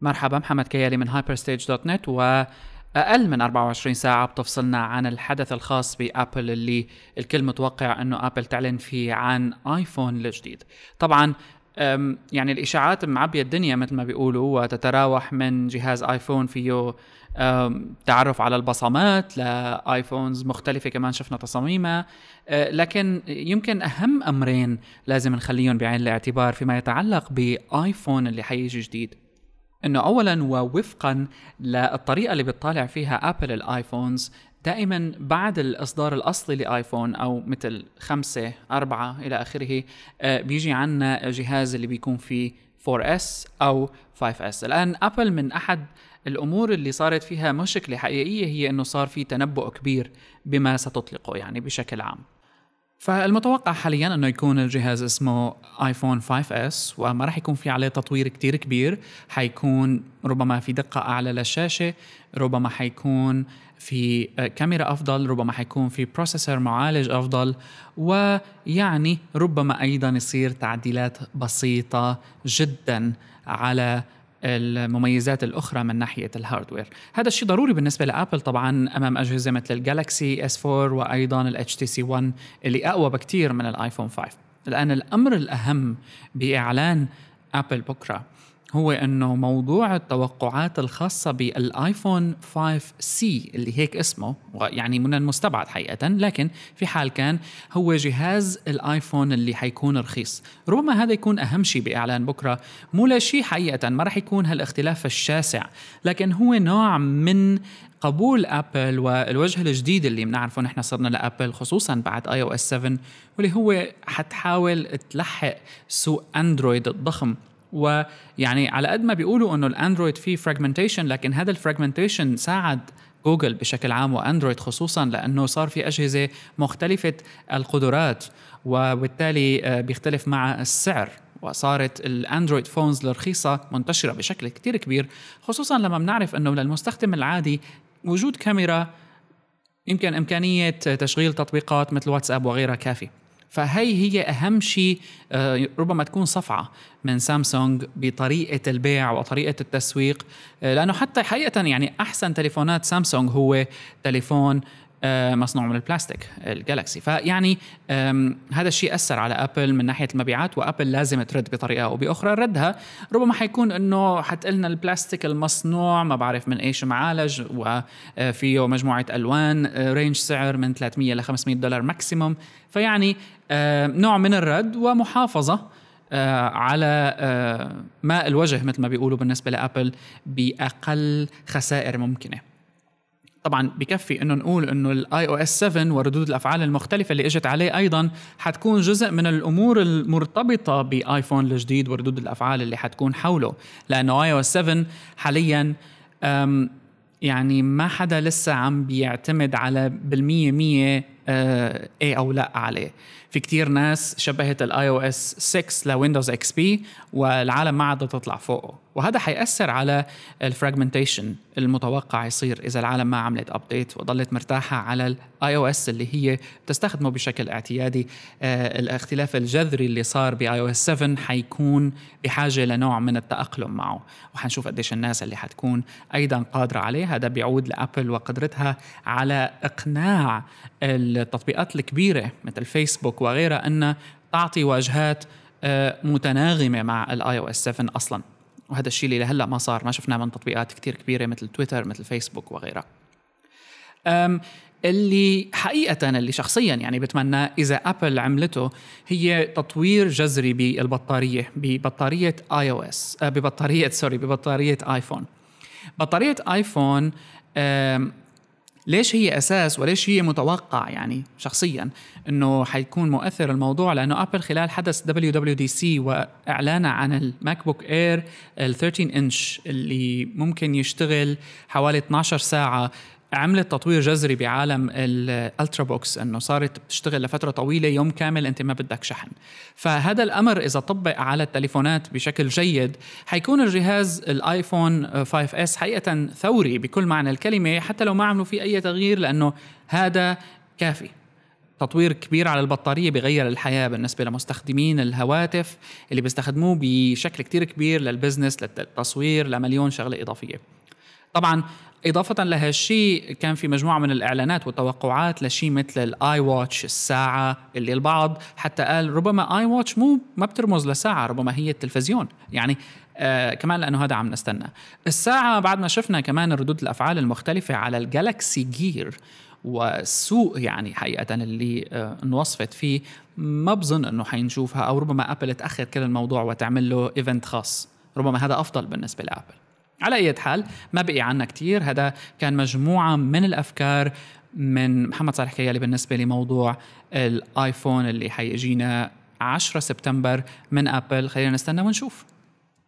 مرحبا محمد كيالي من hyperstage.net وأقل من 24 ساعة بتفصلنا عن الحدث الخاص بأبل اللي الكل متوقع أنه أبل تعلن فيه عن آيفون الجديد. طبعا يعني الإشاعات معبية الدنيا مثل ما بيقولوا وتتراوح من جهاز آيفون فيه تعرف على البصمات ل iPhones مختلفة كمان شفنا تصاميمها. أه، لكن يمكن أهم أمرين لازم نخليهم بعين الاعتبار فيما يتعلق بآيفون اللي حيجي جديد. إنه اولا ووفقا للطريقة اللي بتطالع فيها آبل ال iPhones دائما بعد الإصدار الأصلي لآيفون أو مثل خمسة أربعة إلى آخره أه، بيجي عنا جهاز اللي بيكون فيه 4S أو 5S الآن آبل من أحد الأمور اللي صارت فيها مشكلة حقيقية هي إنه صار في تنبؤ كبير بما ستطلقه يعني بشكل عام. فالمتوقع حاليا إنه يكون الجهاز اسمه آيفون 5S وما راح يكون في عليه تطوير كتير كبير. حيكون ربما في دقة أعلى للشاشة ربما حيكون في كاميرا أفضل ربما حيكون في processor معالج أفضل ويعني ربما أيضا يصير تعديلات بسيطة جدا على المميزات الأخرى من ناحية ال hardware هذا الشيء ضروري بالنسبة لأبل طبعا أمام أجهزة مثل الجالكسي S 4 وأيضا الاتش تي سي 1 اللي أقوى بكثير من الايفون 5 الآن الأمر الأهم بإعلان أبل بكرة. هو إنه موضوع التوقعات الخاصة بالآيفون 5C اللي هيك اسمه يعني من المستبعد حقيقه لكن في حال كان هو جهاز الآيفون اللي حيكون رخيص. ربما هذا يكون أهم شيء بإعلان بكرة. مو لشيء حقيقه ما راح يكون هالاختلاف الشاسع لكن هو نوع من قبول آبل والوجه الجديد اللي بنعرفه نحن صرنا لآبل خصوصا بعد iOS 7 واللي هو حتحاول تلحق سوق أندرويد الضخم. ويعني على قد ما بيقولوا إنه الأندرويد فيه fragmentation لكن هذا ال fragmentation ساعد جوجل بشكل عام وأندرويد خصوصا لأنه صار في أجهزة مختلفة القدرات وبالتالي آه، بيختلف مع السعر. وصارت ال Android phones الرخيصه منتشرة بشكل كتير كبير خصوصا لما بنعرف إنه للمستخدم العادي وجود كاميرا يمكن إمكانية تشغيل تطبيقات مثل واتساب وغيرها كافي فهي هي أهم شيء آه، ربما تكون صفعة من سامسونج بطريقة البيع وطريقة التسويق. آه، لأنه حتى حقيقة يعني أحسن تليفونات سامسونج هو تليفون مصنوع من البلاستيك الجالكسي فيعني هذا الشيء أثر على أبل من ناحية المبيعات وأبل لازم ترد بطريقة أو بأخرى. ردها ربما حيكون إنه حتقلنا البلاستيك المصنوع ما بعرف من إيش معالج وفيه مجموعة ألوان range سعر من 300 ل 500 دولار maximum فيعني نوع من الرد ومحافظة آه، على آه، ماء الوجه مثل ما بيقولوا بالنسبة لأبل بأقل خسائر ممكنة. طبعا بكفي إنه نقول إنه ال iOS 7 وردود الأفعال المختلفة اللي إجت عليه أيضا حتكون جزء من الأمور المرتبطة بآيفون الجديد وردود الأفعال اللي حتكون حوله. لأنه iOS 7 حاليا يعني ما حدا لسه عم بيعتمد على بالمية مية آه إيه أو لا عليه. في كتير ناس شبهت ال iOS 6 لويندوز XP والعالم ما عاد تطلع فوقه. وهذا حيأثر على ال fragmentation المتوقع يصير إذا العالم ما عملت update وضلت مرتاحة على ال iOS اللي هي بتستخدمه بشكل اعتيادي. آه الاختلاف الجذري اللي صار ب iOS 7 حيكون بحاجة لنوع من التأقلم معه. وحنشوف قديش الناس اللي حتكون أيضا قادرة عليه. هذا بيعود لأبل وقدرتها على إقناع التطبيقات الكبيرة مثل فيسبوك وغيرها أن تعطي واجهات آه، متناغمة مع ال iOS 7 أصلا. وهذا الشيء اللي لهلأ ما صار. ما شفناه من تطبيقات كتير كبيرة مثل تويتر مثل فيسبوك وغيرها. اللي حقيقة اللي شخصيا يعني بتمنى إذا أبل عملته هي تطوير جذري بالبطارية ببطارية iOS ببطارية sorry ببطارية آيفون. بطارية آيفون ليش هي أساس وليش هي متوقع يعني شخصيا؟ إنه حيكون مؤثر الموضوع لأنه ابل خلال حدث WWDC واعلانها عن ال MacBook Air ال 13 انش اللي ممكن يشتغل حوالي 12 ساعة عملت تطوير جذري بعالم ال ultrabooks إنه صارت بتشتغل لفترة طويلة يوم كامل أنت ما بدك شحن. فهذا الأمر إذا طبق على التليفونات بشكل جيد حيكون الجهاز الايفون 5 S حقيقة ثوري بكل معنى الكلمة حتى لو ما عملوا فيه أي تغيير لأنه هذا كافي. تطوير كبير على البطارية بغير الحياة بالنسبة لمستخدمين الهواتف اللي بيستخدموه بشكل كتير كبير لل business للتصوير لمليون شغلة إضافية. طبعا إضافة لهالشيء كان في مجموعة من الإعلانات والتوقعات لشيء مثل ال iWatch الساعة اللي البعض حتى قال ربما iWatch مو ما بترمز لساعة ربما هي التلفزيون. يعني آه كمان لأنه هذا عم نستنى. الساعة بعد ما شفنا كمان ردود الأفعال المختلفة على ال Galaxy Gear والسوء يعني حقيقة اللي آه انوصفت فيه ما بظن إنه حنشوفها أو ربما ابل تأخر كل الموضوع وتعمل له event خاص. ربما هذا أفضل بالنسبة لأبل. على أي حال ما بقي عنا كتير. هذا كان مجموعة من الأفكار من محمد صالح كيالي بالنسبة لموضوع الآيفون اللي حيجينا 10 سبتمبر من أبل. خلينا نستنى ونشوف.